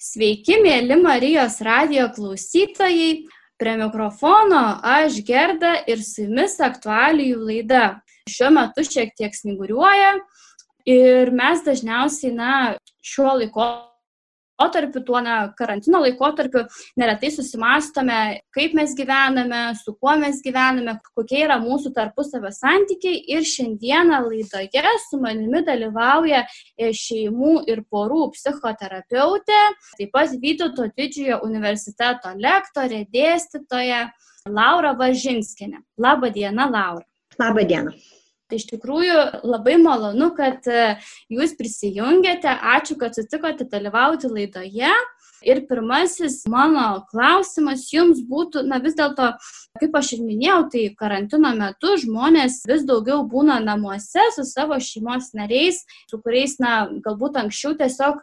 Sveiki, mėly Marijos radio klausytojai. Prie mikrofono aš Gerda ir su jumis aktualijų laida. Šiuo metu šiek tiek snyguriuoja ir mes dažniausiai, na, šiuo laikotarpiu laikotarpiu, tuo na, karantino laikotarpiu, neretai susimastome, kaip mes gyvename, su kuo mes gyvename, kokie yra mūsų tarpusavio santykiai. Ir šiandieną laidoje su manimi dalyvauja e, šeimų ir porų psichoterapeutė, taip pat Vytauto didžiojo universiteto lektorė, dėstytoja Laura Važinskinė. Labą dieną, Laura. Labą dieną. Tai iš tikrųjų labai malonu, kad e, jūs prisijungėte. Ačiū, kad sutikote dalyvauti laidoje. Ir pirmasis mano klausimas jums būtų, na vis dėlto, kaip aš ir minėjau, tai karantino metu žmonės vis daugiau būna namuose su savo šeimos nariais, su kuriais, na, galbūt anksčiau tiesiog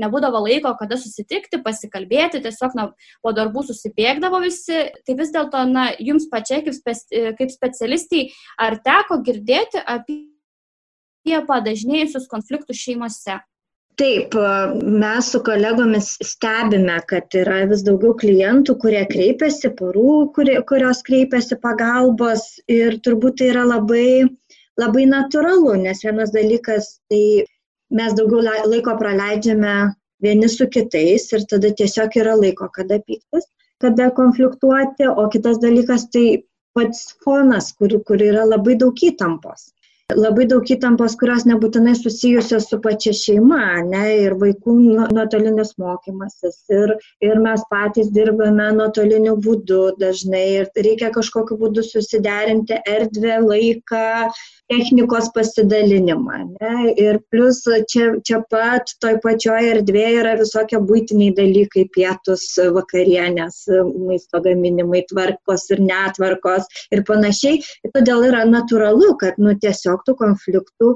nebūdavo laiko, kada susitikti, pasikalbėti, tiesiog na, po darbų susibėgdavo visi. Tai vis dėlto, na, jums pačiai kaip, speci kaip specialistai, ar teko girdėti apie padažnėjusius konfliktus šeimose? Taip, mes su kolegomis stebime, kad yra vis daugiau klientų, kurie kreipiasi, porų, kurios kreipiasi pagalbos ir turbūt tai yra labai, labai natūralu, nes vienas dalykas tai mes daugiau laiko praleidžiame vieni su kitais ir tada tiesiog yra laiko, kada pyktis, kada konfliktuoti, o kitas dalykas tai pats fonas, kur, kur yra labai daug įtampos. Labai daug įtampos, kurios nebūtinai susijusios su pačia šeima, ne, ir vaikų nu, nuotolinis mokymasis, ir, ir mes patys dirbame nuotoliniu būdu dažnai, ir reikia kažkokiu būdu susiderinti erdvę, laiką, technikos pasidalinimą. Ne? Ir plus čia, čia pat toj pačioje erdvėje yra visokie būtiniai dalykai, pietus, vakarienės, maisto gaminimai, tvarkos ir netvarkos ir panašiai. Ir todėl yra natūralu, kad nu, tiesiog tų konfliktų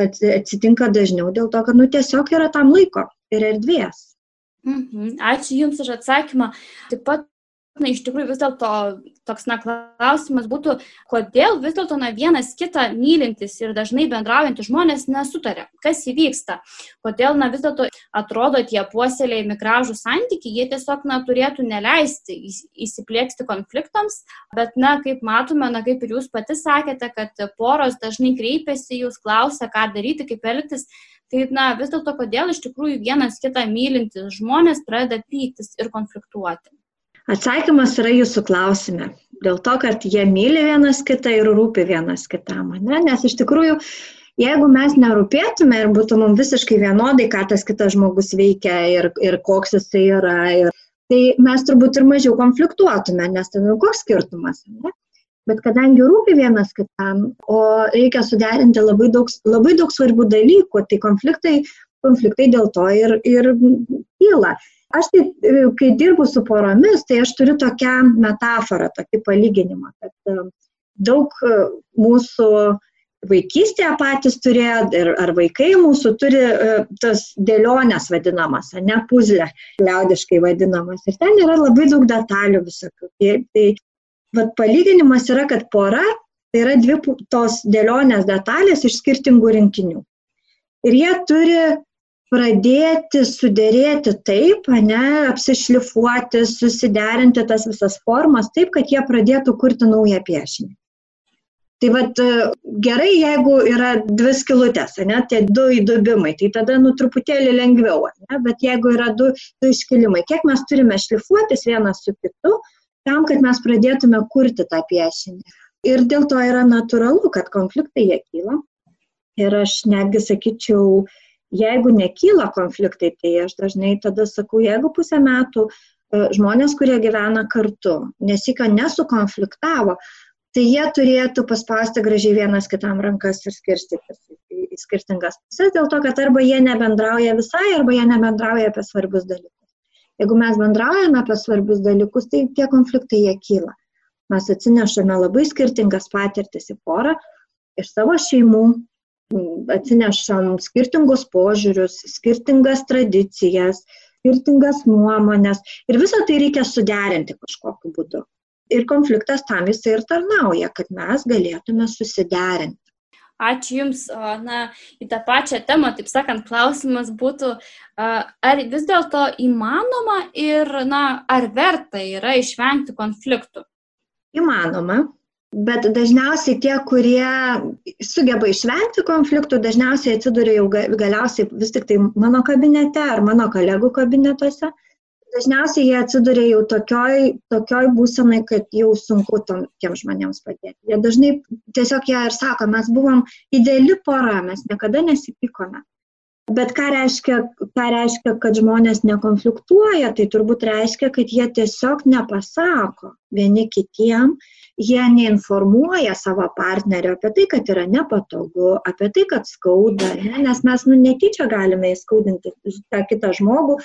atsitinka dažniau dėl to, kad nu, tiesiog yra tam laiko ir erdvės. Mhm. Ačiū Jums už atsakymą. Taip pat na, iš tikrųjų vis dėlto toks, na, klausimas būtų, kodėl vis dėlto, na, vienas kitą mylintis ir dažnai bendraujantys žmonės nesutarė, kas įvyksta, kodėl, na, vis dėlto atrodo tie puoselėjami gražų santykiai, jie tiesiog, na, turėtų neleisti įsiplėksti konfliktams, bet, na, kaip matome, na, kaip ir jūs pati sakėte, kad poros dažnai kreipiasi, jūs klausia, ką daryti, kaip elgtis, Tai, na, vis dėlto, kodėl iš tikrųjų vienas kitą mylintis žmonės pradeda pyktis ir konfliktuoti. Atsakymas yra jūsų klausime. Dėl to, kad jie myli vienas kitą ir rūpi vienas kitam. Ne? Nes iš tikrųjų, jeigu mes nerūpėtume ir būtų mums visiškai vienodai, ką tas kitas žmogus veikia ir, ir koks jisai yra, ir, tai mes turbūt ir mažiau konfliktuotume, nes ten koks skirtumas. Ne? Bet kadangi rūpi vienas kitam, o reikia suderinti labai daug, labai daug svarbių dalykų, tai konfliktai, konfliktai dėl to ir, ir kyla. Aš tai, e, kai dirbu su poromis, tai aš turiu tokią metaforą, tokį palyginimą, kad e, daug e, mūsų vaikystėje patys turėjo, ar vaikai mūsų turi tas dėlionės vadinamas, ne puzlė, liaudiškai vadinamas. Ir ten yra labai daug detalių visokių. Tai vat, palyginimas yra, kad pora tai yra dvi tos dėlionės detalės iš skirtingų rinkinių. Ir jie turi pradėti sudėrėti taip, ne, apsišlifuoti, susiderinti tas visas formas taip, kad jie pradėtų kurti naują piešinį. Tai vad gerai, jeigu yra dvi skilutės, ne, tie du įdubimai, tai tada nu truputėlį lengviau, ne, bet jeigu yra du, du iškilimai, kiek mes turime šlifuotis vienas su kitu, tam, kad mes pradėtume kurti tą piešinį. Ir dėl to yra natūralu, kad konfliktai jie kyla. Ir aš netgi sakyčiau, uh, Jeigu nekyla konfliktai, tai aš dažnai tada sakau, jeigu pusę metų e, žmonės, kurie gyvena kartu, nesika nesukonfliktavo, tai jie turėtų paspausti gražiai vienas kitam rankas ir skirstytis į skirtingas pusės, dėl to, kad arba jie nebendrauja visai, arba jie nebendrauja apie svarbius dalykus. Jeigu mes bendraujame apie svarbius dalykus, tai tie konfliktai jie kyla. Mes atsinešame labai skirtingas patirtis į porą iš savo šeimų, atsinešam skirtingus požiūrius, skirtingas tradicijas, skirtingas nuomonės ir visą tai reikia suderinti kažkokiu būdu. Ir konfliktas tam jisai ir tarnauja, kad mes galėtume susiderinti. Ačiū Jums. Na, į tą pačią temą, taip sakant, klausimas būtų, ar vis dėlto įmanoma ir, na, ar verta yra išvengti konfliktų? Įmanoma. Bet dažniausiai tie, kurie sugeba išvengti konfliktų, dažniausiai atsiduria jau galiausiai vis tik tai mano kabinete ar mano kolegų kabinetuose dažniausiai jie atsiduria jau tokioj, tokioj būsenai, kad jau sunku tom, tiem žmonėms padėti. Jie dažnai tiesiog jie ir sako, mes buvom ideali pora, mes niekada nesipykome. Bet ką reiškia, ką reiškia, kad žmonės nekonfliktuoja, tai turbūt reiškia, kad jie tiesiog nepasako vieni kitiem jie neinformuoja savo partnerio apie tai, kad yra nepatogu, apie tai, kad skauda, ne? nes mes nu, netyčia galime įskaudinti tą kitą žmogų,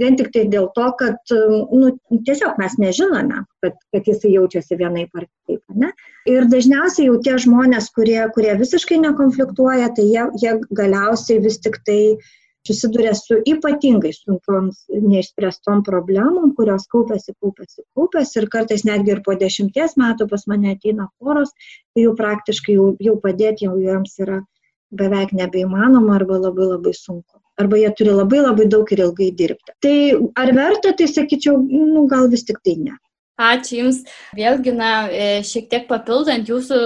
vien tik tai dėl to, kad nu, tiesiog mes nežinome, kad, kad jis jaučiasi vienaip ar kitaip. Ne? Ir dažniausiai jau tie žmonės, kurie, kurie visiškai nekonfliktuoja, tai jie, jie galiausiai vis tik tai susiduria su ypatingai sunkiom neišspręstom problemom, kurios kaupiasi, kaupiasi, kaupiasi ir kartais netgi ir po dešimties metų pas mane ateina poros, tai jau praktiškai jau, jau padėti jau jiems yra beveik nebeįmanoma arba labai labai sunku. Arba jie turi labai labai daug ir ilgai dirbti. Tai ar verta, tai sakyčiau, nu, gal vis tik tai ne. Ačiū Jums. Vėlgi, na, e, šiek tiek papildant jūsų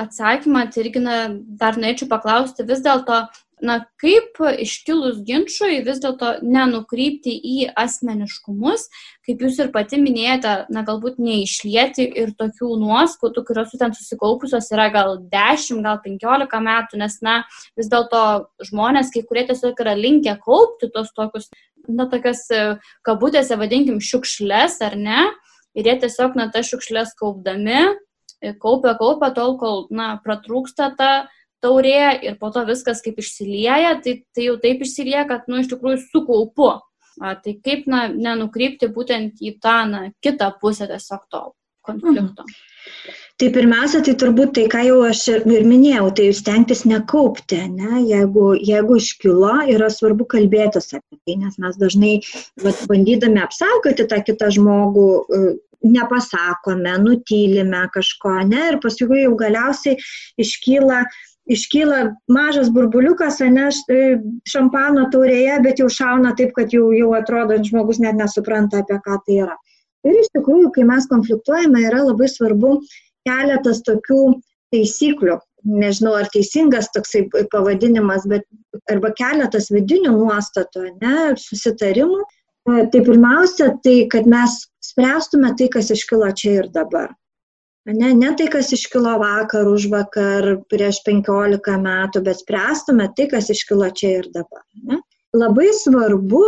atsakymą, tai irgi, na, dar norėčiau paklausti vis dėlto, na, kaip iškilus ginčiui vis dėlto nenukrypti į asmeniškumus, kaip jūs ir pati minėjote, na, galbūt neišlieti ir tokių nuoskaudų, kurios ten susikaupusios yra gal 10, gal 15 metų, nes, na, vis dėlto žmonės, kai kurie tiesiog yra linkę kaupti tos tokius, na, tokias kabutėse, vadinkim, šiukšles ar ne, ir jie tiesiog, na, tas šiukšles kaupdami, kaupia, kaupia tol, kol, na, pratrūksta ta taurė ir po to viskas kaip išsilieja, tai, tai jau taip išsilieja, kad, nu, iš tikrųjų sukaupu. A, tai kaip, na, nenukrypti būtent į tą, na, kitą pusę tiesiog to konflikto. Mhm. Tai pirmiausia, tai turbūt tai, ką jau aš ir minėjau, tai stengtis nekaupti, ne? jeigu, jeigu iškilo, yra svarbu kalbėtis apie tai, nes mes dažnai vat, bandydami apsaugoti tą kitą žmogų, e, nepasakome, nutylime kažko, ne, ir paskui jau galiausiai iškyla iškyla mažas burbuliukas, ne šampano taurėje, bet jau šauna taip, kad jau, jau atrodo, žmogus net nesupranta, apie ką tai yra. Ir iš tikrųjų, kai mes konfliktuojame, yra labai svarbu keletas tokių taisyklių, nežinau ar teisingas toksai pavadinimas, bet arba keletas vidinių nuostatų, ne, susitarimų. Tai pirmiausia, tai kad mes spręstume tai, kas iškilo čia ir dabar. Ne, ne tai, kas iškilo vakar, už vakar, prieš 15 metų, bet spręstume tai, kas iškilo čia ir dabar. Ne? Labai svarbu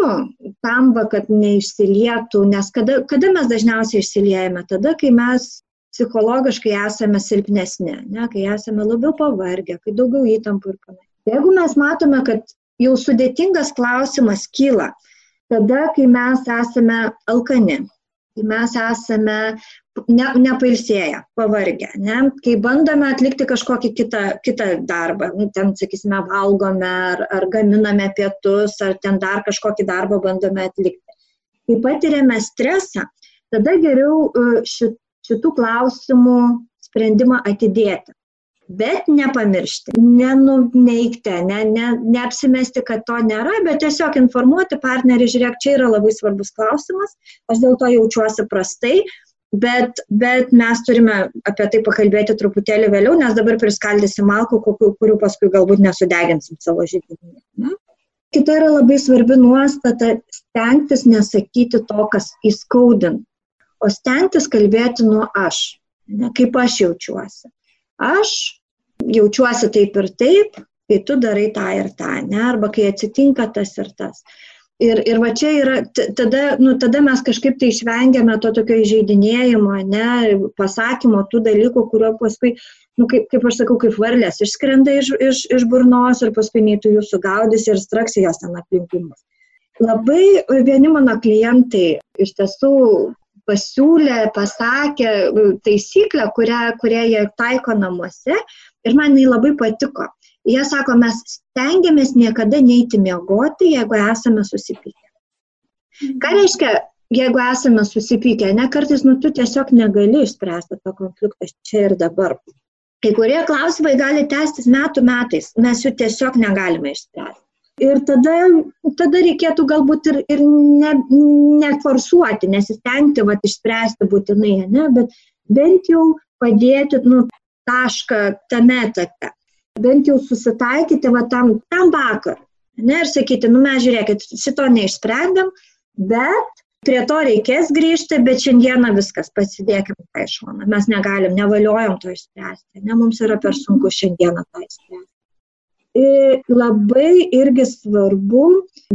tam, kad neišsilietų, nes kada, kada mes dažniausiai išsiliejame? Tada, kai mes psichologiškai esame silpnesni, ne, kai esame labiau pavargę, kai daugiau įtampų ir panašiai. Jeigu mes matome, kad jau sudėtingas klausimas kyla, tada, kai mes esame alkani, kai mes esame ne, nepailsėję, pavargę, ne? kai bandome atlikti kažkokį kitą, kitą darbą, nu, ten, sakysime, valgome ar, ar gaminame pietus, ar ten dar kažkokį darbą bandome atlikti. Kai patiriame stresą, tada geriau e, šitų klausimų sprendimą atidėti. Bet nepamiršti, nenuneikti, ne, ne, neapsimesti, kad to nėra, bet tiesiog informuoti partnerį, žiūrėk, čia yra labai svarbus klausimas, aš dėl to jaučiuosi prastai, Bet, bet mes turime apie tai pakalbėti truputėlį vėliau, nes dabar priskaldysim malkų, kurių paskui galbūt nesudeginsim savo žydinį. Kita yra labai svarbi nuostata - stengtis nesakyti to, kas įskaudint, o stengtis kalbėti nuo aš, ne, kaip aš jaučiuosi. Aš jaučiuosi taip ir taip, kai tu darai tą ir tą, ne, arba kai atsitinka tas ir tas. Ir, ir va čia yra, tada, nu, tada mes kažkaip tai išvengiame to tokio įžeidinėjimo, ne, pasakymo tų dalykų, kurio paskui, nu, kaip, kaip aš sakau, kaip varlės išskrenda iš, iš, iš burnos ir paskui nei tu jų sugaudysi ir straksi jos ten aplinkimus. Labai vieni mano klientai iš tiesų pasiūlė, pasakė taisyklę, kurią, kurią jie taiko namuose ir man jinai labai patiko. Jie sako, mes stengiamės niekada neiti miegoti, jeigu esame susipykę. Ką reiškia, jeigu esame susipykę, ne kartais, nu, tu tiesiog negali išspręsti to konflikto čia ir dabar. Kai kurie klausimai gali tęstis metų metais, mes jų tiesiog negalime išspręsti. Ir tada, tada reikėtų galbūt ir, ir ne, neforsuoti, nesistengti vat, išspręsti būtinai, ne, bet bent jau padėti nu, tašką tame etape. Bent jau susitaikyti va, tam, tam vakar. Ne, ir sakyti, nu mes žiūrėkit, šito neišsprendėm, bet prie to reikės grįžti, bet šiandieną viskas, pasidėkime tą iš šoną. Mes negalim, nevaliojam to išspręsti, ne, mums yra per sunku šiandieną tą išspręsti. Labai irgi svarbu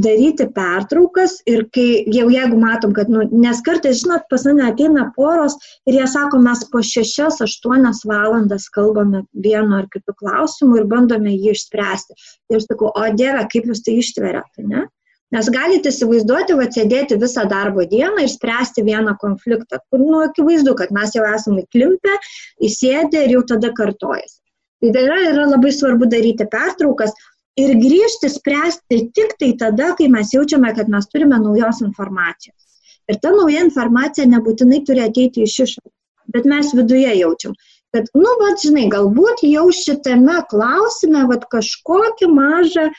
daryti pertraukas ir kai jau jeigu matom, kad, nu, nes kartais, žinot, pas mane ateina poros ir jie sako, mes po 6-8 valandas kalbame vienu ar kitu klausimu ir bandome jį išspręsti. Ir sakau, o Dieve, kaip jūs tai ištveriate, ne? Nes galite įsivaizduoti, va, sėdėti visą darbo dieną ir spręsti vieną konfliktą, kur, nu, akivaizdu, kad mes jau esame įklimpę, įsėdę ir jau tada kartojasi. Tai yra, yra labai svarbu daryti pertraukas ir grįžti spręsti tik tai tada, kai mes jaučiame, kad mes turime naujos informacijos. Ir ta nauja informacija nebūtinai turi ateiti iš išorės, bet mes viduje jaučiam, kad, nu, va, žinai, galbūt jau šitame klausime, va, kažkokį mažą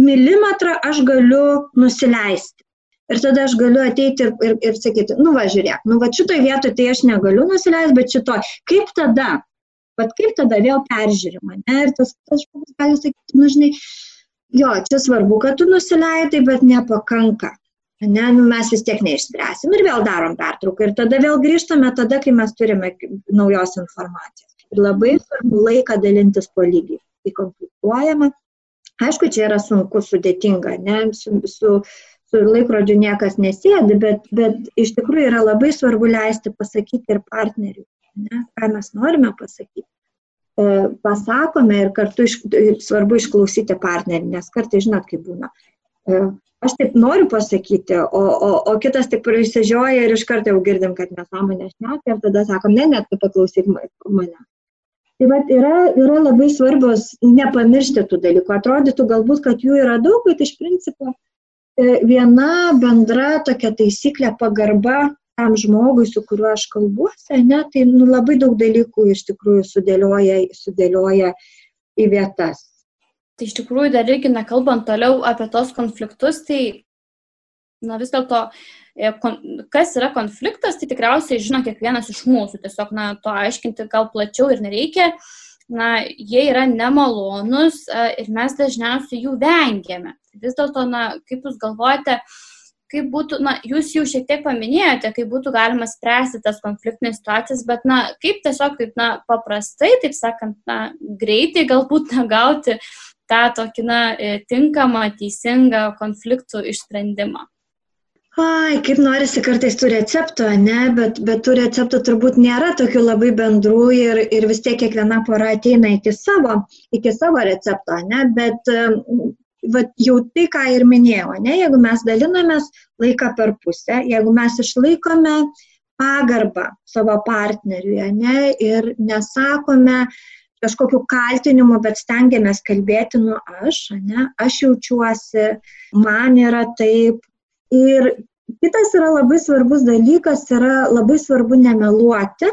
milimetrą aš galiu nusileisti. Ir tada aš galiu ateiti ir, ir, ir sakyti, nu va žiūrėk, nu va šitoj vietoj tai aš negaliu nusileisti, bet šitoj. Kaip tada? Bet kaip tada vėl peržiūrima? Ne? Ir tas žmogus gali sakyti, nu žinai, jo, čia svarbu, kad tu nusileidai, bet nepakanka. Ne, nu, mes vis tiek neišspręsim ir vėl darom pertrauką. Ir tada vėl grįžtame tada, kai mes turime naujos informacijos. Ir labai svarbu laiką dalintis po lygiai. Kai konfliktuojama, Aišku, čia yra sunku, sudėtinga, ne, su, su, su laikrodžiu niekas nesėdi, bet, bet iš tikrųjų yra labai svarbu leisti pasakyti ir partneriui, ne, ką mes norime pasakyti. E, pasakome ir kartu iš, svarbu išklausyti partnerį, nes kartai žinot, kaip būna. E, aš taip noriu pasakyti, o, o, o kitas tik prisižioja ir iš karto jau girdim, kad nesąmonė šneka ir tada sakom, ne, net tu paklausyk mane. Tai vat, yra, yra labai svarbios nepamiršti tų dalykų. Atrodytų galbūt, kad jų yra daug, bet iš principo e, viena bendra tokia taisyklė pagarba tam žmogui, su kuriuo aš kalbuosi, ne, tai nu, labai daug dalykų iš tikrųjų sudėlioja, sudėlioja į vietas. Tai iš tikrųjų dar irgi nekalbant toliau apie tos konfliktus, tai na vis dėlto E, kas yra konfliktas, tai tikriausiai žino kiekvienas iš mūsų. Tiesiog, na, to aiškinti gal plačiau ir nereikia. Na, jie yra nemalonus e, ir mes dažniausiai jų vengiame. Vis dėlto, na, kaip jūs galvojate, kaip būtų, na, jūs jau šiek tiek paminėjote, kaip būtų galima spręsti tas konfliktinės situacijas, bet, na, kaip tiesiog, kaip, na, paprastai, taip sakant, na, greitai galbūt negauti tą tokį, na, e, tinkamą, teisingą konfliktų išsprendimą. Ai, kaip norisi kartais tų receptų, ne, bet, bet tų receptų turbūt nėra tokių labai bendrų ir, ir vis tiek kiekviena pora ateina iki savo, iki savo recepto, ne, bet va, jau tai, ką ir minėjau, ne, jeigu mes dalinamės laiką per pusę, jeigu mes išlaikome pagarbą savo partneriui, ne, ir nesakome kažkokiu kaltinimu, bet stengiamės kalbėti nuo aš, ne, aš jaučiuosi, man yra taip, Ir kitas yra labai svarbus dalykas, yra labai svarbu nemeluoti,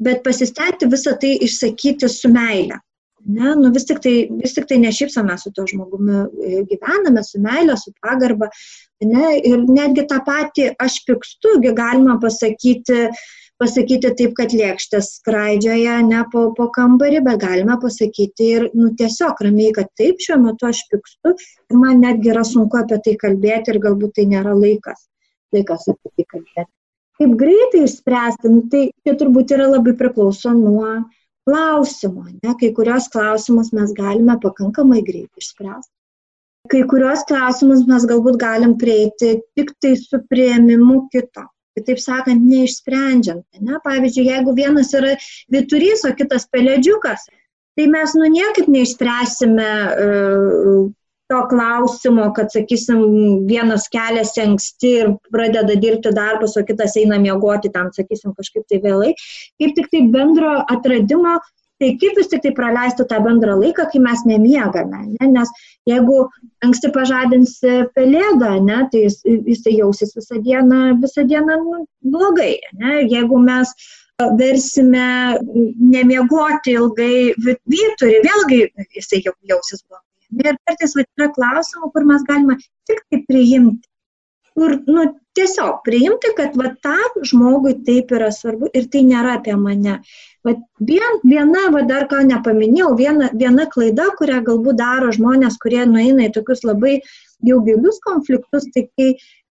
bet pasistengti visą tai išsakyti su meile. Ne, nu vis tik tai, vis tik tai nešypsame su to žmogumi, e, gyvename su meile, su pagarba. Ne, ir netgi tą patį aš pikstu, galima pasakyti, pasakyti taip, kad lėkštės skraidžioja ne po, po kambarį, bet galime pasakyti ir nu, tiesiog ramiai, kad taip, šiuo metu aš pykstu ir man netgi yra sunku apie tai kalbėti ir galbūt tai nėra laikas, laikas apie tai kalbėti. Kaip greitai išspręsti, nu, tai čia turbūt yra labai priklauso nuo klausimo. Ne? Kai kurios klausimus mes galime pakankamai greitai išspręsti. Kai kurios klausimus mes galbūt galim prieiti tik tai su prieimimu kito kitaip sakant, neišsprendžiant. Ne? Pavyzdžiui, jeigu vienas yra viturys, o kitas pelėdžiukas, tai mes nu niekaip neišspręsime uh, to klausimo, kad, sakysim, vienas keliasi anksti ir pradeda dirbti darbus, o kitas eina miegoti tam, sakysim, kažkaip tai vėlai. Kaip tik tai bendro atradimo Tai kaip vis tik tai praleisti tą bendrą laiką, kai mes nemiegame, ne? nes jeigu anksti pažadinsi pelėdą, ne, tai jis, jisai jausis visą dieną, visą dieną nu, blogai. Ne? Jeigu mes versime nemiegoti ilgai vyturi, vėlgi jisai jau jausis blogai. Ir kartais va, yra klausimų, kur mes galime tik tai priimti. Kur, nu, tiesiog priimti, kad va, tam žmogui taip yra svarbu ir tai nėra apie mane. Va, vien, viena, va, dar ką nepaminėjau, viena, viena klaida, kurią galbūt daro žmonės, kurie nueina į tokius labai jau gilius konfliktus, tai kai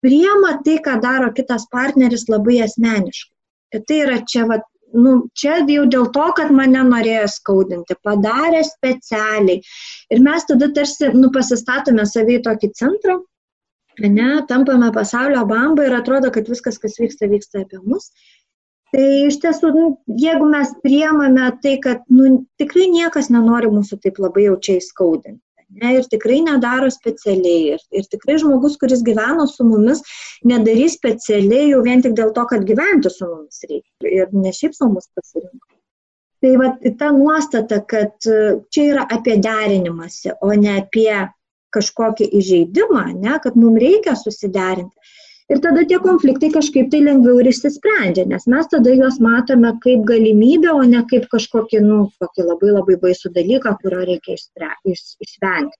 priema tai, ką daro kitas partneris labai asmeniškai. Ir tai yra čia, va, nu, čia jau dėl to, kad mane norėjo skaudinti, padarė specialiai. Ir mes tada tarsi nu, pasistatome savai tokį centrą, ne, tampame pasaulio bambą ir atrodo, kad viskas, kas vyksta, vyksta apie mus. Tai iš tiesų, nu, jeigu mes priemame tai, kad nu, tikrai niekas nenori mūsų taip labai jaučiai skaudinti ne, ir tikrai nedaro specialiai. Ir, ir tikrai žmogus, kuris gyveno su mumis, nedarys specialiai jau vien tik dėl to, kad gyventi su mumis reikia. Ir ne šiaip su mumis pasirinko. Tai va, ta nuostata, kad e, čia yra apie derinimąsi, o ne apie kažkokį įžeidimą, ne, kad mums reikia susiderinti. Ir tada tie konfliktai kažkaip tai lengviau ir išsisprendžia, nes mes tada juos matome kaip galimybę, o ne kaip kažkokį, nu, kokį labai labai baisų dalyką, kurio reikia išvengti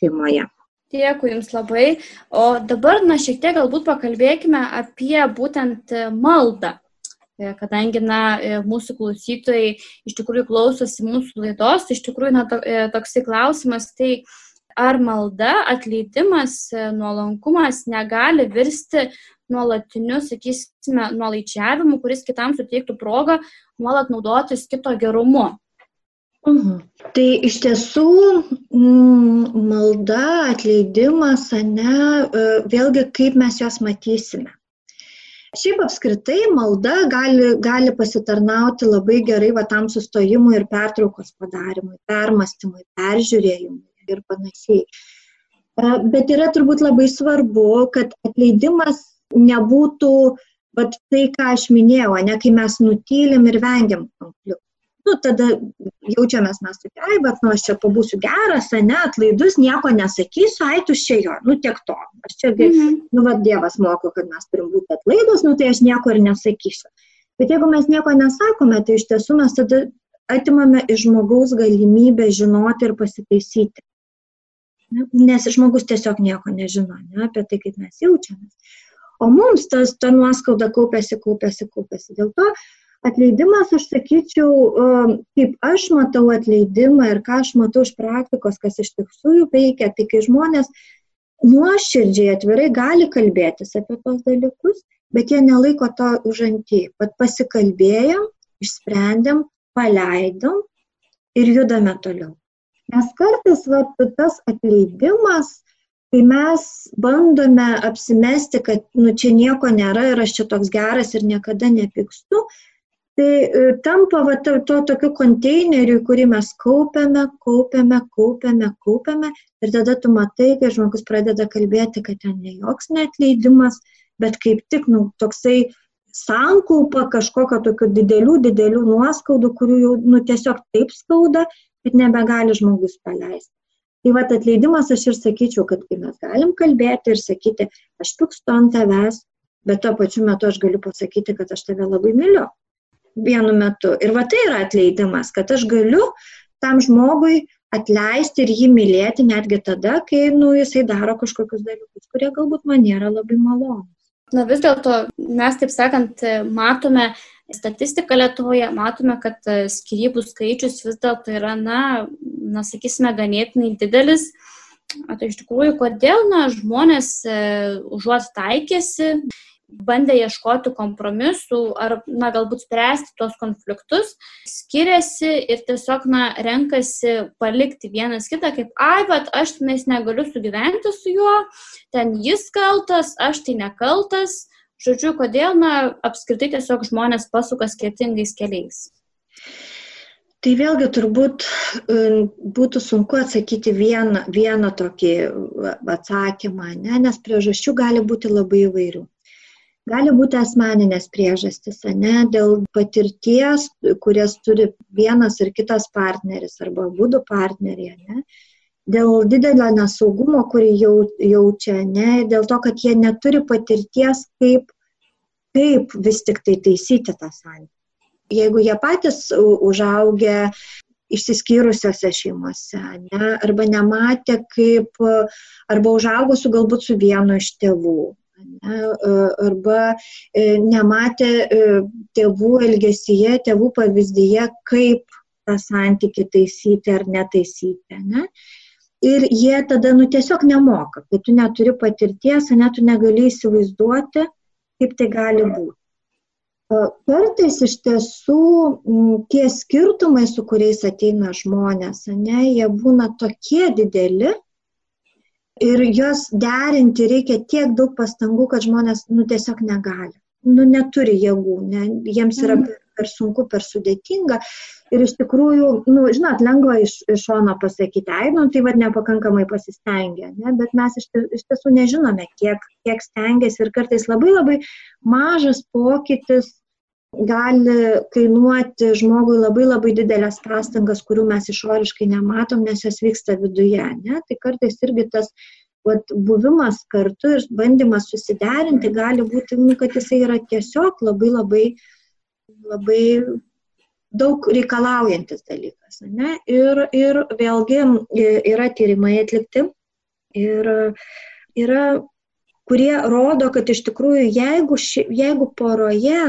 šeimoje. Dėkui Jums labai. O dabar, na, šiek tiek galbūt pakalbėkime apie būtent maldą. E, kadangi, na, e, mūsų klausytojai iš tikrųjų klausosi mūsų laidos, iš tikrųjų, na, to, e, toksai klausimas, tai ar malda, atleidimas, e, nuolankumas negali virsti nuolatiniu, sakysime, nuolaičiavimu, kuris kitam suteiktų progą nuolat naudotis kito gerumu. Mhm. Tai iš tiesų mm, malda, atleidimas, ne, e, vėlgi kaip mes juos matysime. Šiaip apskritai malda gali, gali pasitarnauti labai gerai va tam sustojimui ir pertraukos padarimui, permastymui, peržiūrėjimui ir panašiai. Bet yra turbūt labai svarbu, kad atleidimas nebūtų vat, tai, ką aš minėjau, ne kai mes nutylim ir vengiam konfliktų. Nu, tada jaučiamės mes tokie, ai, bet nu, aš čia pabūsiu geras, ne, atlaidus, nieko nesakysiu, ai, tu čia jo, nu tiek to. Aš čia, mm -hmm. nu, va, Dievas moko, kad mes turim būti atlaidus, nu, tai aš nieko ir nesakysiu. Bet jeigu mes nieko nesakome, tai iš tiesų mes tada atimame iš žmogaus galimybę žinoti ir pasitaisyti nes žmogus tiesiog nieko nežino ne, apie tai, kaip mes jaučiamės. O mums tas, ta nuoskauda kaupiasi, kaupiasi, kaupiasi. Dėl to atleidimas, aš sakyčiau, um, kaip aš matau atleidimą ir ką aš matau iš praktikos, kas iš tikrųjų veikia, tai kai žmonės nuoširdžiai atvirai gali kalbėtis apie tos dalykus, bet jie nelaiko to užantį. Pat pasikalbėjom, išsprendėm, paleidom ir judame toliau. Nes kartais va, tas atleidimas, kai mes bandome apsimesti, kad nu, čia nieko nėra ir aš čia toks geras ir niekada nepykstu, tai e, tampa va, to, to tokiu konteineriu, kurį mes kaupiame, kaupiame, kaupiame, kaupiame. Ir tada tu matai, kai žmogus pradeda kalbėti, kad ten ne joks netleidimas, bet kaip tik nu, toksai sankaupa kažkokio tokių didelių, didelių nuoskaudų, kurių jau nu, tiesiog taip skauda, kad nebegali žmogus paleisti. Tai va atleidimas aš ir sakyčiau, kad kai mes galim kalbėti ir sakyti, aš pykstu ant tavęs, bet tuo pačiu metu aš galiu pasakyti, kad aš tave labai myliu vienu metu. Ir va tai yra atleidimas, kad aš galiu tam žmogui atleisti ir jį mylėti netgi tada, kai nu, jisai daro kažkokius dalykus, kurie galbūt man nėra labai malonus. Na vis dėlto mes, taip sakant, matome statistiką Lietuvoje, matome, kad e, skirybų skaičius vis dėlto yra, na, na, sakysime, ganėtinai didelis. Tai iš tikrųjų, kodėl na, žmonės e, užuot taikėsi, bandė ieškoti kompromisų ar, na, galbūt spręsti tuos konfliktus, skiriasi ir tiesiog, na, renkasi palikti vienas kitą, kaip, ai, bet aš tenais negaliu sugyventi su juo, ten jis kaltas, aš tai nekaltas, Žodžiu, kodėl, na, apskritai tiesiog žmonės pasuka skirtingais keliais? Tai vėlgi turbūt um, būtų sunku atsakyti vieną, vieną tokį atsakymą, ne? nes priežasčių gali būti labai įvairių. Gali būti asmeninės priežastys, ne, dėl patirties, kurias turi vienas ir kitas partneris arba būdų partneriai, ne, dėl didelio nesaugumo, kurį jau, jaučia, ne, dėl to, kad jie neturi patirties, kaip, kaip vis tik tai taisyti tą santykį. jeigu jie patys užaugę išsiskyrusiose šeimose, ne, arba nematė kaip, arba užaugo su galbūt su vienu iš tėvų, ne, arba e, nematė e, tėvų elgesyje, tėvų pavyzdyje, kaip tą santyki taisyti ar netaisyti. Ne. Ir jie tada, nu, tiesiog nemoka, kai tu neturi patirties, ne, tu negali įsivaizduoti, kaip tai gali būti. Kartais iš tiesų tie skirtumai, su kuriais ateina žmonės, ne, jie būna tokie dideli ir juos derinti reikia tiek daug pastangų, kad žmonės nu, tiesiog negali, nu, neturi jėgų, ne, jiems yra per, per sunku, per sudėtinga. Ir iš tikrųjų, nu, žinot, lengva iš, iš šono pasakyti, ai, nu, tai vad nepakankamai pasistengė, ne? bet mes iš, iš tiesų nežinome, kiek, kiek stengiasi ir kartais labai labai mažas pokytis gali kainuoti žmogui labai labai didelės pastangas, kurių mes išoriškai nematom, nes jos vyksta viduje. Ne? Tai kartais irgi tas vat, buvimas kartu ir bandymas susiderinti gali būti, nu, kad jisai yra tiesiog labai labai, labai daug reikalaujantis dalykas. Ne? Ir, ir vėlgi yra tyrimai atlikti ir yra kurie rodo, kad iš tikrųjų jeigu, ši, jeigu poroje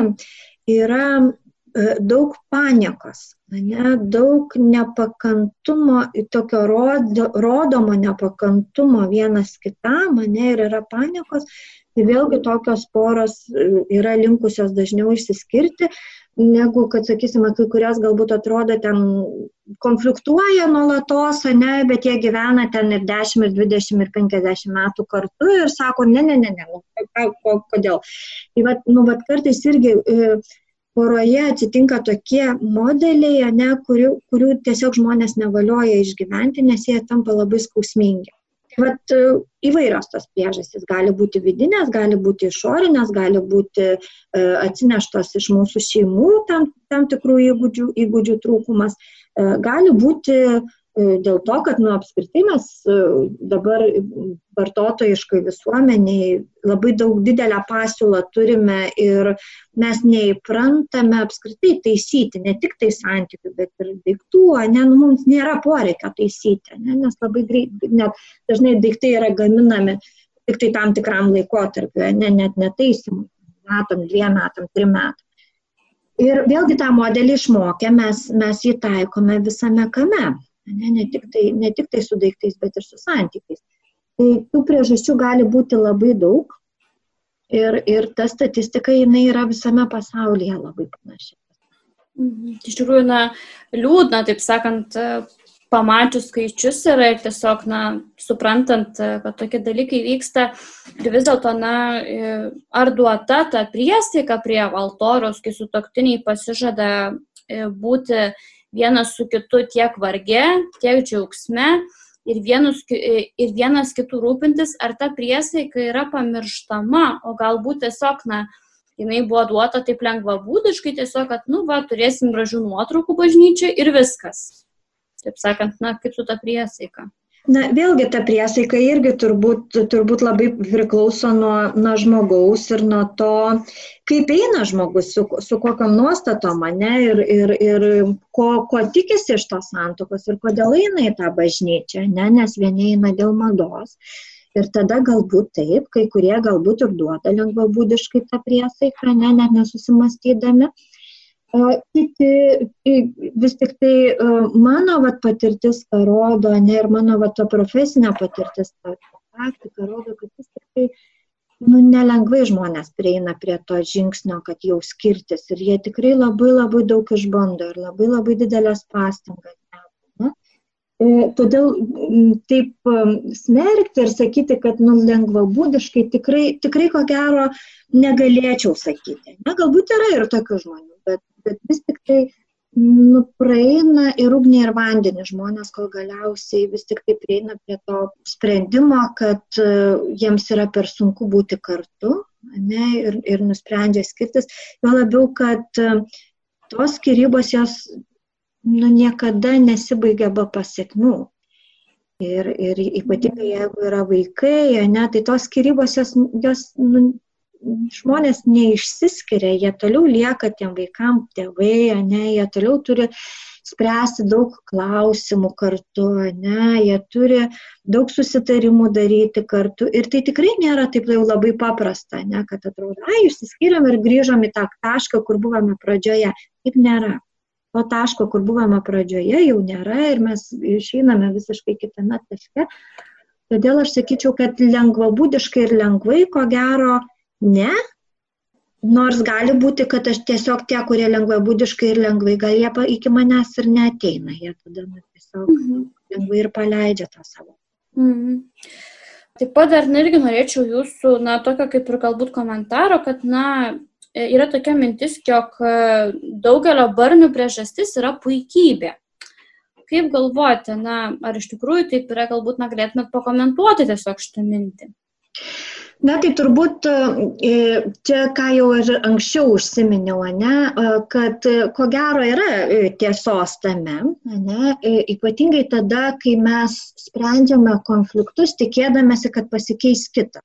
yra e, daug paniekos, ne, daug nepakantumo, tokio rodo, rodomo nepakantumo vienas kitam, ne, ir yra paniekos, tai vėlgi tokios poros e, yra linkusios dažniau išsiskirti, negu, kad, sakysime, kai kurios galbūt atrodo ten konfliktuoja nuolatos, ne, bet jie gyvena ten ir 10, ir 20, ir 50 metų kartu ir sako, ne, ne, ne, ne, nu, kodėl. Tai vat, nu, vat kartais irgi e, poroje atsitinka tokie modeliai, ne, kurių, kurių tiesiog žmonės nevalioja išgyventi, nes jie tampa labai skausmingi. Vat e, įvairios tos priežastys gali būti vidinės, gali būti išorinės, gali būti e, atsineštos iš mūsų šeimų tam, tam tikrų įgūdžių, įgūdžių trūkumas, e, gali būti dėl to, kad nu, apskritai mes dabar vartotojiškai visuomeniai labai daug didelę pasiūlą turime ir mes neįprantame apskritai taisyti ne tik tai santykių, bet ir daiktų, ne, nu, mums nėra poreikio taisyti, ne, nes labai greit, net dažnai daiktai yra gaminami tik tai tam tikram laikotarpiu, ne, net netaisimui, metam, dviem metam, trim metam. Ir vėlgi tą modelį išmokę mes, mes jį taikome visame kame ne, ne, tik tai, ne tik tai su daiktais, bet ir su santykiais. Tai tų priežasčių gali būti labai daug ir, ir ta statistika jinai yra visame pasaulyje labai panaši. Mhm. Iš tikrųjų, na, liūdna, taip sakant, pamačius skaičius yra ir tiesiog, na, suprantant, kad tokie dalykai vyksta ir vis dėlto, na, ar duota ta priesaika prie altoriaus, kai sutoktiniai pasižada būti vienas su kitu tiek varge, tiek džiaugsme ir, vienus, ir vienas kitų rūpintis, ar ta priesaika yra pamirštama, o galbūt tiesiog, na, jinai buvo duota taip lengva būdiškai, tiesiog, kad, nu, va, turėsim gražių nuotraukų bažnyčiai ir viskas. Taip sakant, na, kaip su ta priesaika. Na, vėlgi ta priesaika irgi turbūt, turbūt labai priklauso nuo, nuo žmogaus ir nuo to, kaip eina žmogus, su, su kokiam nuostatom, ne, ir, ir, ir ko, ko tikisi iš tos santokos ir kodėl eina į tą bažnyčią, ne, nes vieni eina dėl mados. Ir tada galbūt taip, kai kurie galbūt ir duoda lengvabūdiškai tą priesaiką, ne, net nesusimastydami. Kiti vis tik tai mano vat, patirtis parodo, ne ir mano vat, profesinė patirtis, praktika rodo, kad vis tik tai nu, nelengvai žmonės prieina prie to žingsnio, kad jau skirtis ir jie tikrai labai labai daug išbando ir labai labai didelės pastangas. Ne? E, todėl taip smerkti ir sakyti, kad nu, lengvabūdiškai tikrai, tikrai ko gero negalėčiau sakyti. Na, galbūt yra ir tokių žmonių, bet bet vis tik tai nu, praeina ir ugnį, ir vandenį žmonės, kol galiausiai vis tik tai prieina prie to sprendimo, kad uh, jiems yra per sunku būti kartu ne, ir, ir nusprendžia skirtis. Jo labiau, kad uh, tos skirybos jos nu, niekada nesibaigia be pasiekmių. Ir, ir ypatingai jeigu yra vaikai, ne, tai tos skirybos jos, jos nu, žmonės neišsiskiria, jie toliau lieka tiem vaikam tėvai, ne, jie toliau turi spręsti daug klausimų kartu, ne, jie turi daug susitarimų daryti kartu ir tai tikrai nėra taip jau labai paprasta, ne, kad atrodo, ai, išsiskiriam ir grįžom į tą tašką, kur buvome pradžioje. Taip nėra. To taško, kur buvome pradžioje, jau nėra ir mes išeiname visiškai kitame taške. Todėl aš sakyčiau, kad lengvabūdiškai ir lengvai, ko gero, ne. Nors gali būti, kad aš tiesiog tie, kurie lengvai būdiškai ir lengvai, gal jie iki manęs ir neteina, jie tada nu, tiesiog mhm. lengvai ir paleidžia tą savo. Mhm. Taip pat dar irgi norėčiau jūsų, na, tokio kaip ir galbūt komentaro, kad, na, yra tokia mintis, jog e, daugelio barnių priežastis yra puikybė. Kaip galvojate, na, ar iš tikrųjų taip yra, galbūt, na, galėtumėt pakomentuoti tiesiog šitą mintį? Na tai turbūt e, čia, ką jau ir anksčiau užsiminiau, ne, e, kad e, ko gero yra tiesos tame, ne, ypatingai tada, kai mes sprendžiame konfliktus tikėdamėsi, kad pasikeis kitas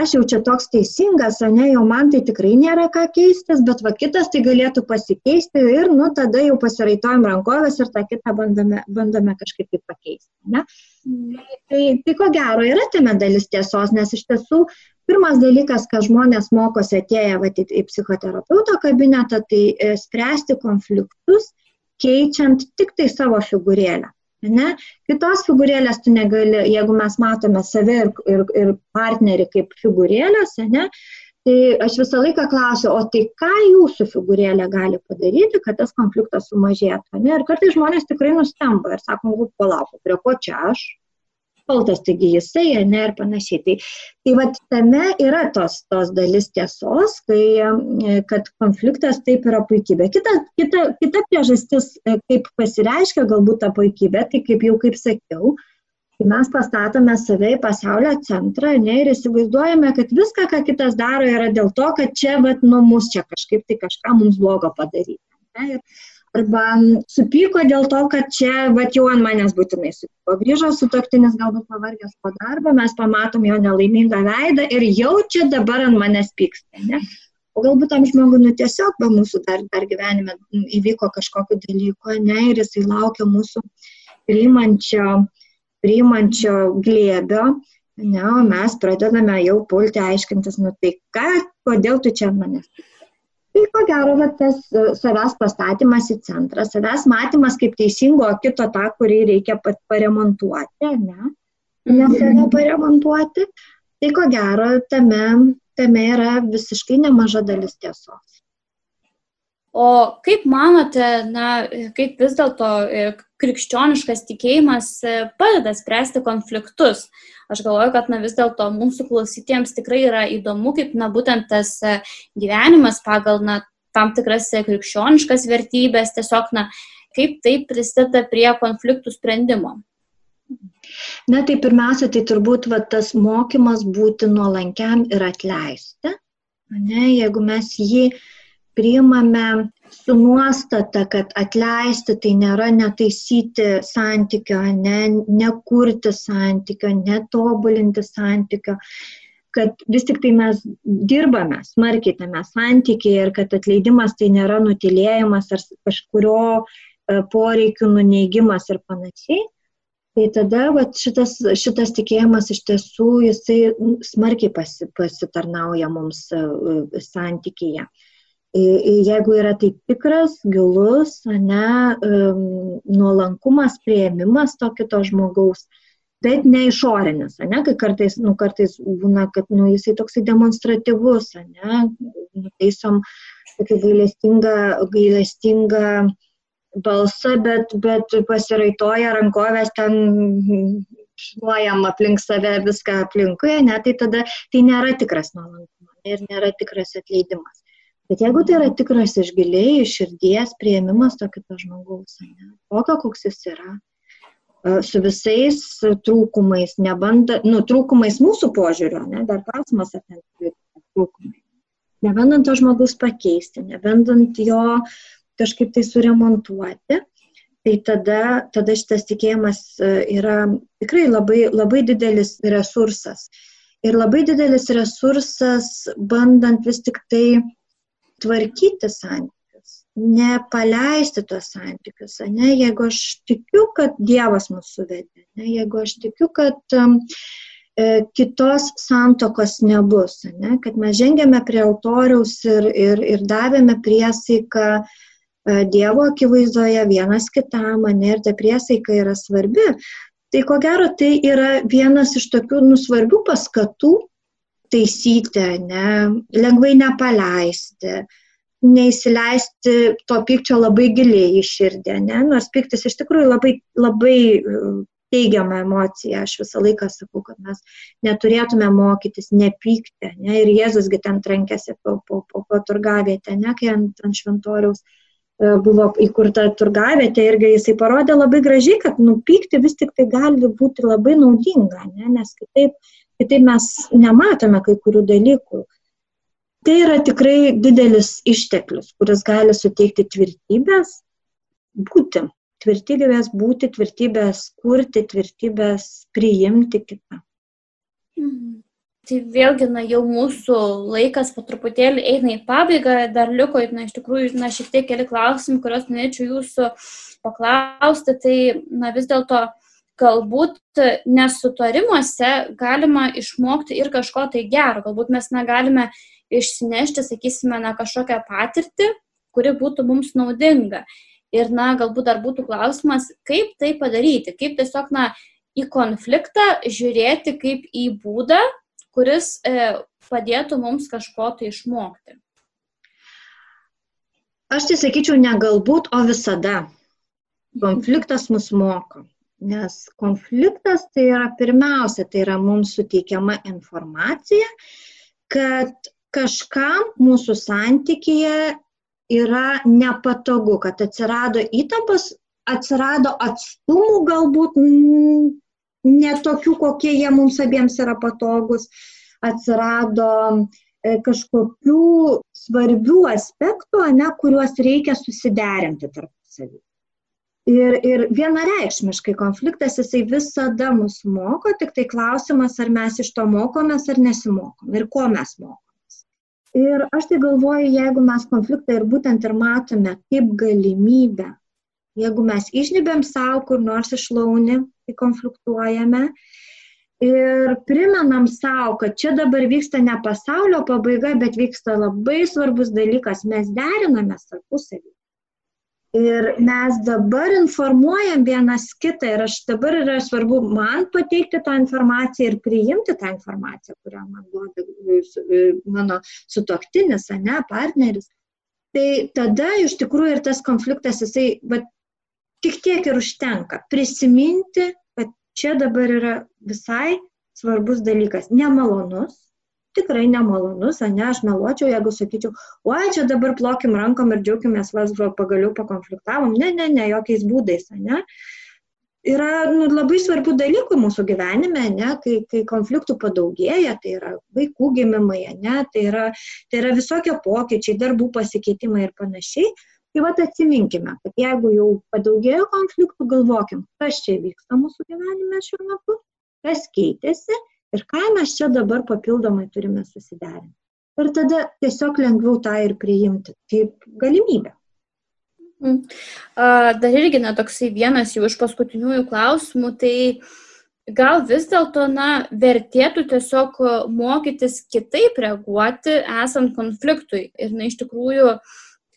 aš jau čia toks teisingas, ne, jau man tai tikrai nėra ką keistis, bet va kitas tai galėtų pasikeisti ir, nu, tada jau pasiraitojam rankovės ir tą kitą bandome, bandome kažkaip tai pakeisti. Ne? Mm. Tai, tai ko gero yra tame dalis tiesos, nes iš tiesų pirmas dalykas, ką žmonės mokosi atėję va, į, į psichoterapeuto kabinetą, tai e, spręsti konfliktus, keičiant tik tai savo figūrėlę. Ne? Kitos figūrėlės tu negali, jeigu mes matome save ir, ir, ir partnerį kaip figūrėlės, ne? tai aš visą laiką klausiu, o tai ką jūsų figūrėlė gali padaryti, kad tas konfliktas sumažėtų. Ne? Ir kartais žmonės tikrai nustemba ir sako, palauk, prie ko čia aš, kaltas, taigi jisai, ne ir panašiai. Tai, tai va tame yra tos, tos dalis tiesos, kai, e, kad konfliktas taip yra puikybė. Kita, kita, kita priežastis, e, kaip pasireiškia galbūt ta puikybė, tai kaip jau kaip sakiau, kai mes pastatome save į pasaulio centrą ne, ir įsivaizduojame, kad viską, ką kitas daro, yra dėl to, kad čia, vat, nu, mus čia kažkaip tai kažką mums blogo padaryti. Ne, ir arba supyko dėl to, kad čia, va, jau ant manęs būtinai supyko. Grįžo su toktinis galbūt pavargęs po darbo, mes pamatom jo nelaimingą veidą ir jau čia dabar ant manęs pyksta. Ne? O galbūt tam žmogui, nu tiesiog be mūsų dar, dar gyvenime įvyko kažkokiu dalyku, ne, ir jisai laukia mūsų priimančio, priimančio glėbio, ne, o mes pradedame jau pulti aiškintis, nu tai ką, kodėl tu čia manęs Tai ko gero, va, tas e, savęs pastatymas į centrą, savęs matymas kaip teisingo kito tą, kurį reikia paremontuoti, ne? Mhm. save paremontuoti. Tai ko gero, tame, tame yra visiškai nemaža dalis tiesos. O kaip manote, na, kaip vis dėlto e, krikščioniškas tikėjimas e, padeda spręsti konfliktus? Aš galvoju, kad na, vis dėlto mūsų klausytiems tikrai yra įdomu, kaip na, būtent tas e, gyvenimas pagal na, tam tikras krikščioniškas vertybės, tiesiog na, kaip tai prisideda prie konfliktų sprendimo. Na tai pirmiausia, tai turbūt va, tas mokymas būti nuolankiam ir atleisti. Ne, jeigu mes jį priimame su nuostata, kad atleisti tai nėra netaisyti santykio, ne, nekurti santykio, netobulinti santykio, kad vis tik tai mes dirbame smarkiai tame santykėje ir kad atleidimas tai nėra nutilėjimas ar kažkurio e, poreikių nuneigimas ir panašiai. Tai tada va, šitas, šitas tikėjimas iš tiesų jisai smarkiai pasi, pasitarnauja mums e, e, santykėje. Uh, jeigu yra tai tikras, gilus, ne, nuolankumas, prieimimas to kito žmogaus, bet ne išorinis, ne, kai kartais, nu, kartais būna, kad nu, jisai toksai demonstratyvus, ne, nuteisom tokį gailestingą, gailestingą balsą, bet, bet pasiraitoja rankovės ten šluojam aplink save viską aplinkui, ne, tai tada tai nėra tikras nuolankumas ir nėra tikras atleidimas. Bet jeigu tai yra tikras iš giliai, iš širdies prieimimas to kito žmogaus, ne, tokio, koks jis yra, su visais trūkumais, nebanda, nu, trūkumais mūsų požiūrio, ne, dar klausimas, ten trūkumai. Nebandant to žmogaus pakeisti, nebandant jo kažkaip tai suremontuoti, tai tada, tada šitas tikėjimas yra tikrai labai, labai didelis resursas. ir labai didelis resursas, bandant vis tik tai tvarkyti santykius, nepaleisti tos santykius, ne, jeigu aš tikiu, kad Dievas mūsų vedė, ne, jeigu aš tikiu, kad um, kitos santokos nebus, ne, kad mes žengėme prie altoriaus ir, ir, ir davėme priesaiką e, Dievo akivaizdoje vienas kitam, ne, ir ta priesaika yra svarbi, Tai ko gero tai yra vienas iš tokių nusvarbių paskatų taisyti, ne, lengvai nepaleisti, neįsileisti to pykčio labai giliai į širdį, ne, nors piktis iš tikrųjų labai, labai e, teigiama emocija. Aš visą laiką sakau, kad mes neturėtume mokytis nepykti. Ne? Ir Jėzusgi ten trankėsi po, po, po, po turgavietę, ne, kai ant, ant šventoriaus E, buvo įkurta turgavietė irgi jisai parodė labai gražiai, kad nupykti vis tik tai gali būti labai naudinga, ne? nes kitaip, kitaip mes nematome kai kurių dalykų. Tai yra tikrai didelis išteklius, kuris gali suteikti tvirtybės, būti, tvirtybės būti, tvirtybės kurti, tvirtybės priimti kitą. Mhm. Tai vėlgi, na, jau mūsų laikas po truputėlį eina į pabaigą, dar liko, na, iš tikrųjų, na, šiek tiek keli klausimai, kuriuos norėčiau jūsų paklausti, tai, na, vis dėlto, galbūt nesutarimuose galima išmokti ir kažko tai gero, galbūt mes negalime išsinešti, sakysime, na, kažkokią patirtį, kuri būtų mums naudinga. Ir, na, galbūt dar būtų klausimas, kaip tai padaryti, kaip tiesiog, na, į konfliktą žiūrėti kaip į būdą, kuris e, padėtų mums kažko tai išmokti? Aš tai sakyčiau ne galbūt, o visada. Konfliktas mus moko. Nes konfliktas tai yra pirmiausia, tai yra mums suteikiama informacija, kad kažkam mūsų santykyje yra nepatogu, kad atsirado įtampos, atsirado atstumų galbūt netokių, kokie jie mums abiems yra patogus, atsirado e, kažkokių svarbių aspektų, ne, kuriuos reikia susiderinti tarpusavį. Ir, ir vienareikšmiškai konfliktas jisai visada mus moko, tik tai klausimas, ar mes iš to mokomės ar nesimokom ir ko mes mokomės. Ir aš tai galvoju, jeigu mes konfliktą ir būtent ir matome kaip galimybę Jeigu mes išnibėm savo kur nors išlauni, kai konfliktuojame ir primenam savo, kad čia dabar vyksta ne pasaulio pabaiga, bet vyksta labai svarbus dalykas, mes deriname tarpusavį. Ir mes dabar informuojam vienas kitą ir aš dabar yra svarbu man pateikti tą informaciją ir priimti tą informaciją, kurią man duoda mano sutoktinis, ne, partneris. Tai tada iš tikrųjų ir tas konfliktas, jisai, bet Tik tiek ir užtenka prisiminti, kad čia dabar yra visai svarbus dalykas. Nemalonus, tikrai nemalonus, ne, aš meluočiau, jeigu sakyčiau, oi, čia dabar plokim rankom ir džiaugimės, vas, pagaliau pakonfliktavom. Ne, ne, ne, jokiais būdais, ne. Yra nu, labai svarbių dalykų mūsų gyvenime, ne, kai, kai konfliktų padaugėja, tai yra vaikų gimimai, ne, tai yra, tai yra visokie pokyčiai, darbų pasikeitimai ir panašiai. Tai vad atsiminkime, kad jeigu jau padaugėjo konfliktų, galvokim, kas čia vyksta mūsų gyvenime šiuo metu, kas keitėsi ir ką mes čia dabar papildomai turime susiderinti. Ir tada tiesiog lengviau tą ir priimti kaip galimybę. Mm. Dar irgi netoksai vienas jau iš paskutiniųjų klausimų, tai gal vis dėlto, na, vertėtų tiesiog mokytis kitaip reaguoti esant konfliktui. Ir, na, iš tikrųjų,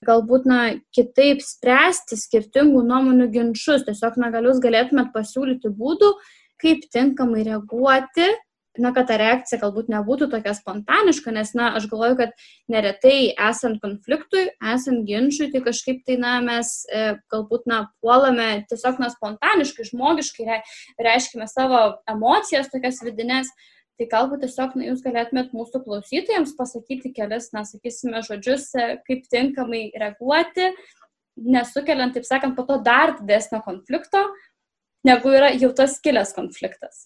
galbūt na kitaip spręsti skirtingų nuomonių ginčius. Tiesiog na gal jūs galėtumėt pasiūlyti būdų, kaip tinkamai reaguoti, na, kad ta reakcija galbūt nebūtų tokia spontaniška, nes, na, aš galvoju, kad neretai esant konfliktui, esant ginčiui, tai kažkaip tai, na, mes e, galbūt, na, puolame tiesiog, na, spontaniškai, žmogiškai, re, reiškime savo emocijas tokias vidinės, Tai galbūt tiesiog na, jūs galėtumėt mūsų klausytojams pasakyti kelias, na, sakysime, žodžius, e, kaip tinkamai reaguoti, nesukeliant, taip sakant, po to dar didesnio konflikto, negu yra jau tas kilęs konfliktas.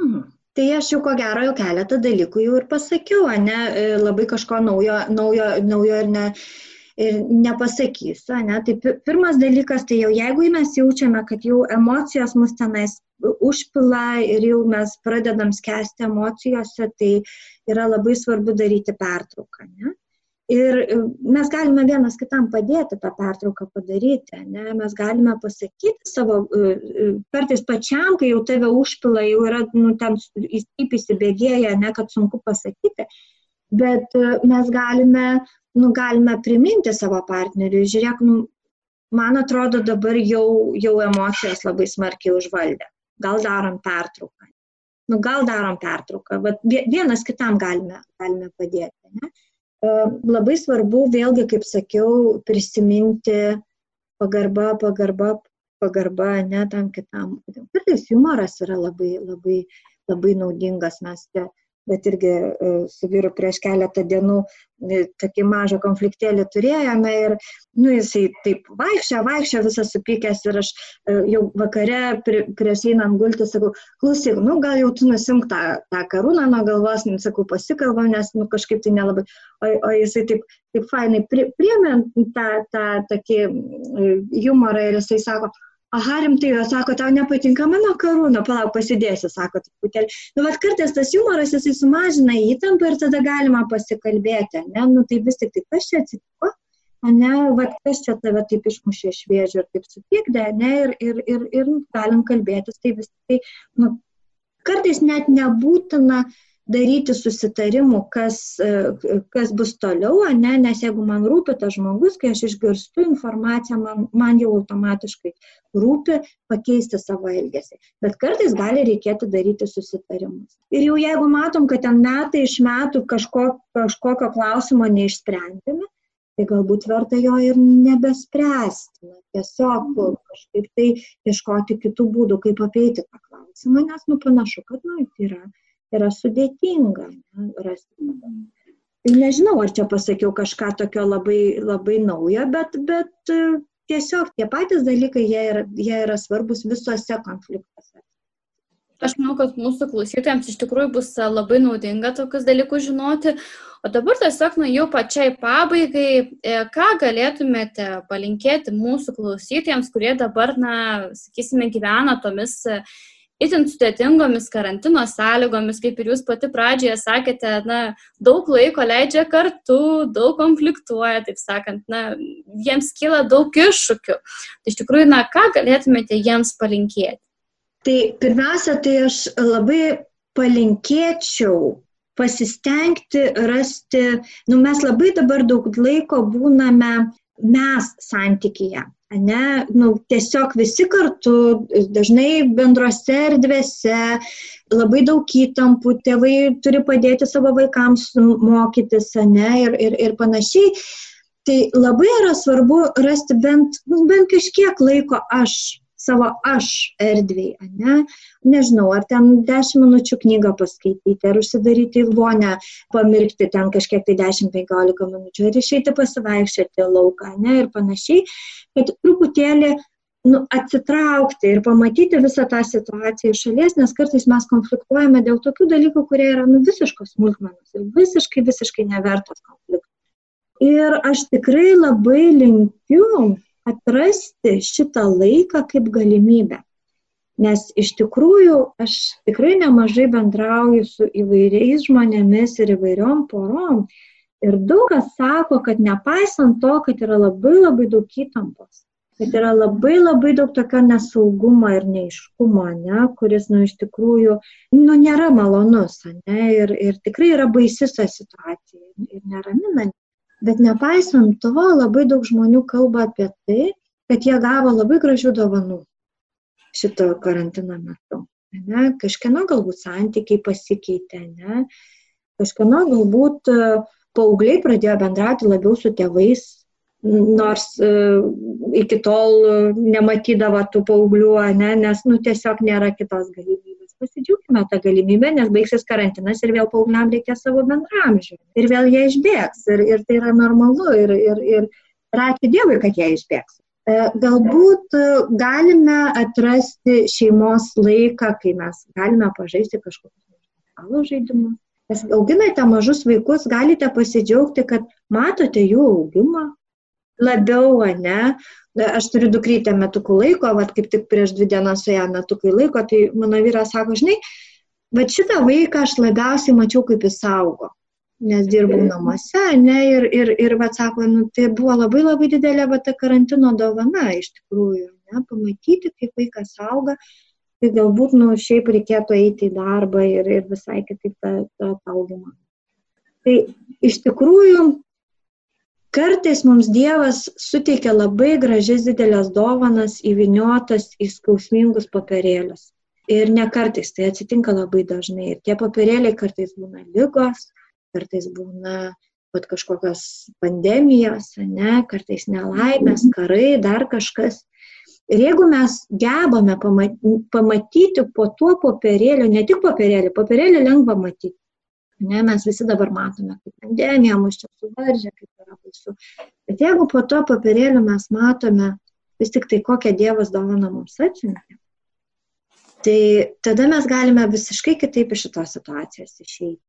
Hmm. Tai aš jau ko gero jau keletą dalykų jau ir pasakiau, ne, e, labai kažko naujo, naujo, naujo ir ne, ir nepasakysiu. Ne? Tai pirmas dalykas, tai jau jeigu mes jaučiame, kad jau emocijos mus tenais užpila ir jau mes pradedam skęsti emocijose, tai yra labai svarbu daryti pertrauką. Ne? Ir e, mes galime vienas kitam padėti tą pertrauką padaryti, ne? mes galime pasakyti savo, e, e, kartais pačiam, kai jau tave užpila, jau yra, nu, ten taip įsibėgėję, ne, kad sunku pasakyti, bet mes galime, nu, galime priminti savo partneriui, žiūrėk, nu, man atrodo dabar jau, jau emocijos labai smarkiai užvaldė, gal darom pertrauką. Nu, gal darom pertrauką, bet vienas kitam galime, galime padėti. Ne? Labai svarbu vėlgi, kaip sakiau, prisiminti pagarba, pagarba, pagarba, ne tam kitam. Kartais humoras yra labai, labai, labai naudingas. Mes te, bet irgi e, su vyru prieš keletą dienų e, tokį mažą konfliktėlį turėjome ir, nu, jisai taip vaikščia, vaikščia visas supykęs ir aš e, jau vakare prieš einant gulti sakau, klausyk, nu, gal jau tu nusimk tą, tą karūną nuo galvos, nu, sakau, pasikalbam, nes, nu, kažkaip tai nelabai, o, o jisai taip, taip fainai priemė tą, tą tokį humorą ir jisai sako, aha, rimtai, jo sako, tau nepatinka mano karūna, palauk, pasidėsiu, sako truputėlį. Nu, bet kartais tas humoras, jisai sumažina įtampą ir tada galima pasikalbėti, ne, nu, tai vis tik tai, kas čia atsitiko, ne, va, kas čia tave taip išmušė iš vėžių ir taip supykdė, ne, ir, ir, ir, ir galim kalbėtis, tai vis tik tai, nu, kartais net nebūtina uh, daryti susitarimų, kas, e, kas bus toliau, ne? nes jeigu man rūpi tas žmogus, kai aš išgirstu informaciją, man, man jau automatiškai rūpi pakeisti savo elgesį. Bet kartais gali reikėti daryti susitarimus. Ir jau jeigu matom, kad ten metai iš metų kažko, kažkokio klausimo neišsprendėme, tai galbūt verta jo ir nebespręsti. Tiesiog kažkaip tai ieškoti kitų būdų, kaip apeiti tą klausimą, nes nu panašu, kad nu, yra yra sudėtinga ne, rasti. Tai nežinau, ar čia pasakiau kažką tokio labai, labai naujo, bet, bet e, tiesiog tie patys dalykai, jie yra, jie yra svarbus visuose konfliktuose. Aš manau, kad mūsų klausytojams iš tikrųjų bus labai naudinga tokius dalykus žinoti. O dabar tiesiog, na, jau pačiai pabaigai, e, ką galėtumėte palinkėti mūsų klausytojams, kurie dabar, na, sakysime, gyvena tomis itin sudėtingomis karantino sąlygomis, kaip ir jūs pati pradžioje sakėte, na, daug laiko leidžia kartu, daug konfliktuoja, taip sakant, na, jiems kyla daug iššūkių. Tai iš tikrųjų, na, ką galėtumėte jiems palinkėti? Tai pirmiausia, tai aš labai palinkėčiau pasistengti rasti, nu mes labai dabar daug laiko būname mes santykyje ne, nu, tiesiog visi kartu, dažnai bendrose erdvėse, labai daug įtampų, tėvai turi padėti savo vaikams mokytis, ne, ir, ir, ir panašiai. Tai labai yra svarbu rasti bent, nu, bent kažkiek laiko aš savo aš erdvėje, ne? Nežinau, ar ten 10 minučių knygą paskaityti, ar užsidaryti į vonę, pamirkti ten kažkiek tai 10-15 minučių, ar išeiti pasivaikščioti lauką, ne, ir panašiai, kad truputėlį nu, atsitraukti ir pamatyti visą tą situaciją iš šalies, nes kartais mes konfliktuojame dėl tokių dalykų, kurie yra nu, visiškos smulkmenos ir visiškai, visiškai nevertos konfliktų. Ir aš tikrai labai linkiu atrasti šitą laiką kaip galimybę. Nes iš tikrųjų aš tikrai nemažai bendrauju su įvairiais žmonėmis ir įvairiom porom. Ir daug kas sako, kad nepaisant to, kad yra labai labai daug įtampos, kad yra labai labai daug tokio nesaugumo ir neiškumo, ne, kuris, nu, iš tikrųjų, nu, nėra malonus, ne, ir, ir tikrai yra baisi ta situacija ir neraminanti. Bet nepaisant to, labai daug žmonių kalba apie tai, kad jie gavo labai gražių dovanų šito karantino metu. Ne? Kažkieno galbūt santykiai pasikeitė, ne? kažkieno galbūt e, paaugliai pradėjo bendrauti labiau su tėvais, nors uh, iki tol nematydavo tų paauglių, ne? nes nu, tiesiog nėra kitos galimybės pasidžiaugime tą galimybę, nes baigsis karantinas ir vėl paaugliam reikia savo bendramžių. Ir vėl jie išbėgs. Ir, ir tai yra normalu. Ir, ir, ir, ir ačiū Dievui, kad jie išbėgs. E, galbūt e, galime atrasti šeimos laiką, kai mes galime pažaisti kažkokius stalo žaidimus. Nes auginate mažus vaikus, galite pasidžiaugti, kad matote jų augimą, labiau, ne? Aš turiu dukrytę metukų laiko, vad kaip tik prieš dvi dienas su ją metukai laiko, tai mano vyras sako, žinai, va šitą vaiką aš labiausiai mačiau, kaip jis augo, nes dirbau namuose, ne, ir, ir, ir va sako, nu, tai buvo labai labai didelė va ta karantino dovana iš tikrųjų, ne, pamatyti, kaip vaikas auga, tai galbūt, nu, šiaip reikėtų eiti į darbą ir, ir visai kitaip tą, tą augimą. Tai iš tikrųjų Kartais mums Dievas suteikia labai gražias didelės dovanas įviniotas į skausmingus papirėlius. Ir ne kartais, tai atsitinka labai dažnai. Ir tie papirėliai kartais būna lygos, kartais būna pat kažkokios pandemijos, ne, kartais nelaimės, karai, dar kažkas. Ir jeigu mes gebame pamatyti po tuo popierėliu, ne tik popierėlį, popierėlį lengva matyti, Ne, mes visi dabar matome, kaip pandemija mus čia suvaržė, kaip yra baisu. Bet jeigu po to papirėliu mes matome vis tik tai, kokią Dievas dovana mums atsiuntė, tai tada mes galime visiškai kitaip iš šitos situacijos išeiti.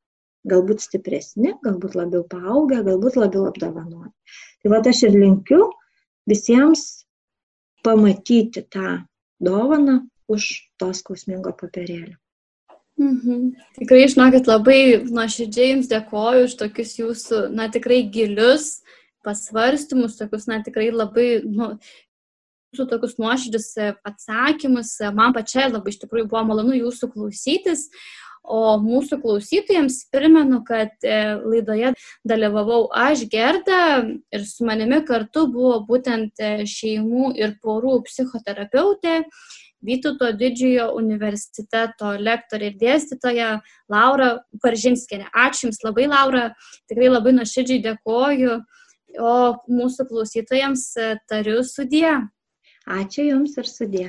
Galbūt stipresni, galbūt labiau paaugę, galbūt labiau apdovanoti. Tai va aš ir linkiu visiems pamatyti tą dovaną už to skausmingo papirėlio. Mhm. Tikrai žinokit, labai nuoširdžiai Jums dėkoju už tokius Jūsų, na, tikrai gilius pasvarstymus, tokius, na, tikrai labai, nu, Jūsų tokius nuoširdžius atsakymus. Man pačiai labai iš tikrųjų buvo malonu Jūsų klausytis. O mūsų klausytojams primenu, kad e, laidoje dalyvavau aš, Gerda, ir su manimi kartu buvo būtent e, šeimų ir porų psichoterapeutė Vytauto didžiojo universiteto lektorė ir dėstytoja Laura Paržinskėne. Ačiū Jums labai, Laura, tikrai labai nuoširdžiai dėkoju, o mūsų klausytojams tariu sudė. Ačiū Jums ir sudė.